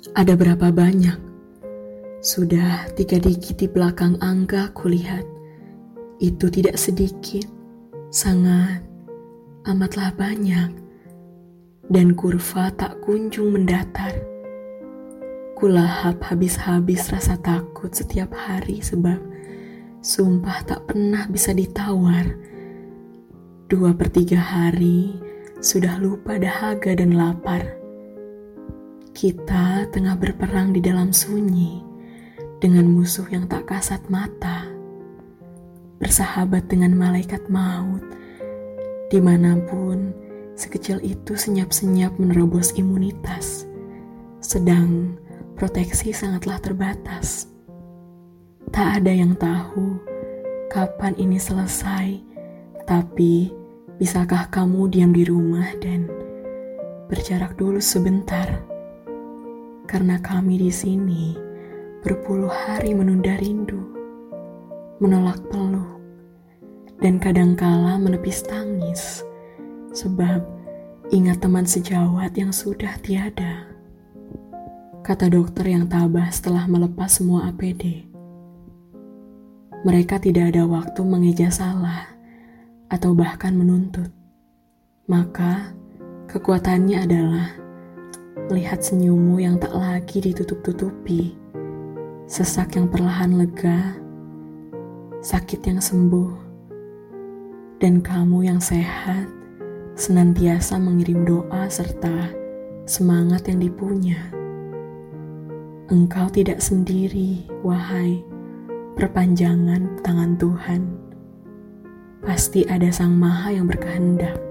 Ada berapa banyak? Sudah tiga digit di belakang angka kulihat. Itu tidak sedikit, sangat, amatlah banyak. Dan kurva tak kunjung mendatar. Kulahap habis-habis rasa takut setiap hari sebab sumpah tak pernah bisa ditawar. Dua per tiga hari sudah lupa dahaga dan lapar kita tengah berperang di dalam sunyi dengan musuh yang tak kasat mata, bersahabat dengan malaikat maut, di mana pun sekecil itu senyap-senyap menerobos imunitas, sedang proteksi sangatlah terbatas. Tak ada yang tahu kapan ini selesai, tapi bisakah kamu diam di rumah dan berjarak dulu sebentar? Karena kami di sini berpuluh hari menunda rindu, menolak peluk, dan kadangkala menepis tangis, sebab ingat teman sejawat yang sudah tiada. Kata dokter yang tabah setelah melepas semua APD. Mereka tidak ada waktu mengeja salah atau bahkan menuntut. Maka kekuatannya adalah melihat senyummu yang tak lagi ditutup-tutupi, sesak yang perlahan lega, sakit yang sembuh, dan kamu yang sehat senantiasa mengirim doa serta semangat yang dipunya. Engkau tidak sendiri, wahai perpanjangan tangan Tuhan. Pasti ada Sang Maha yang berkehendak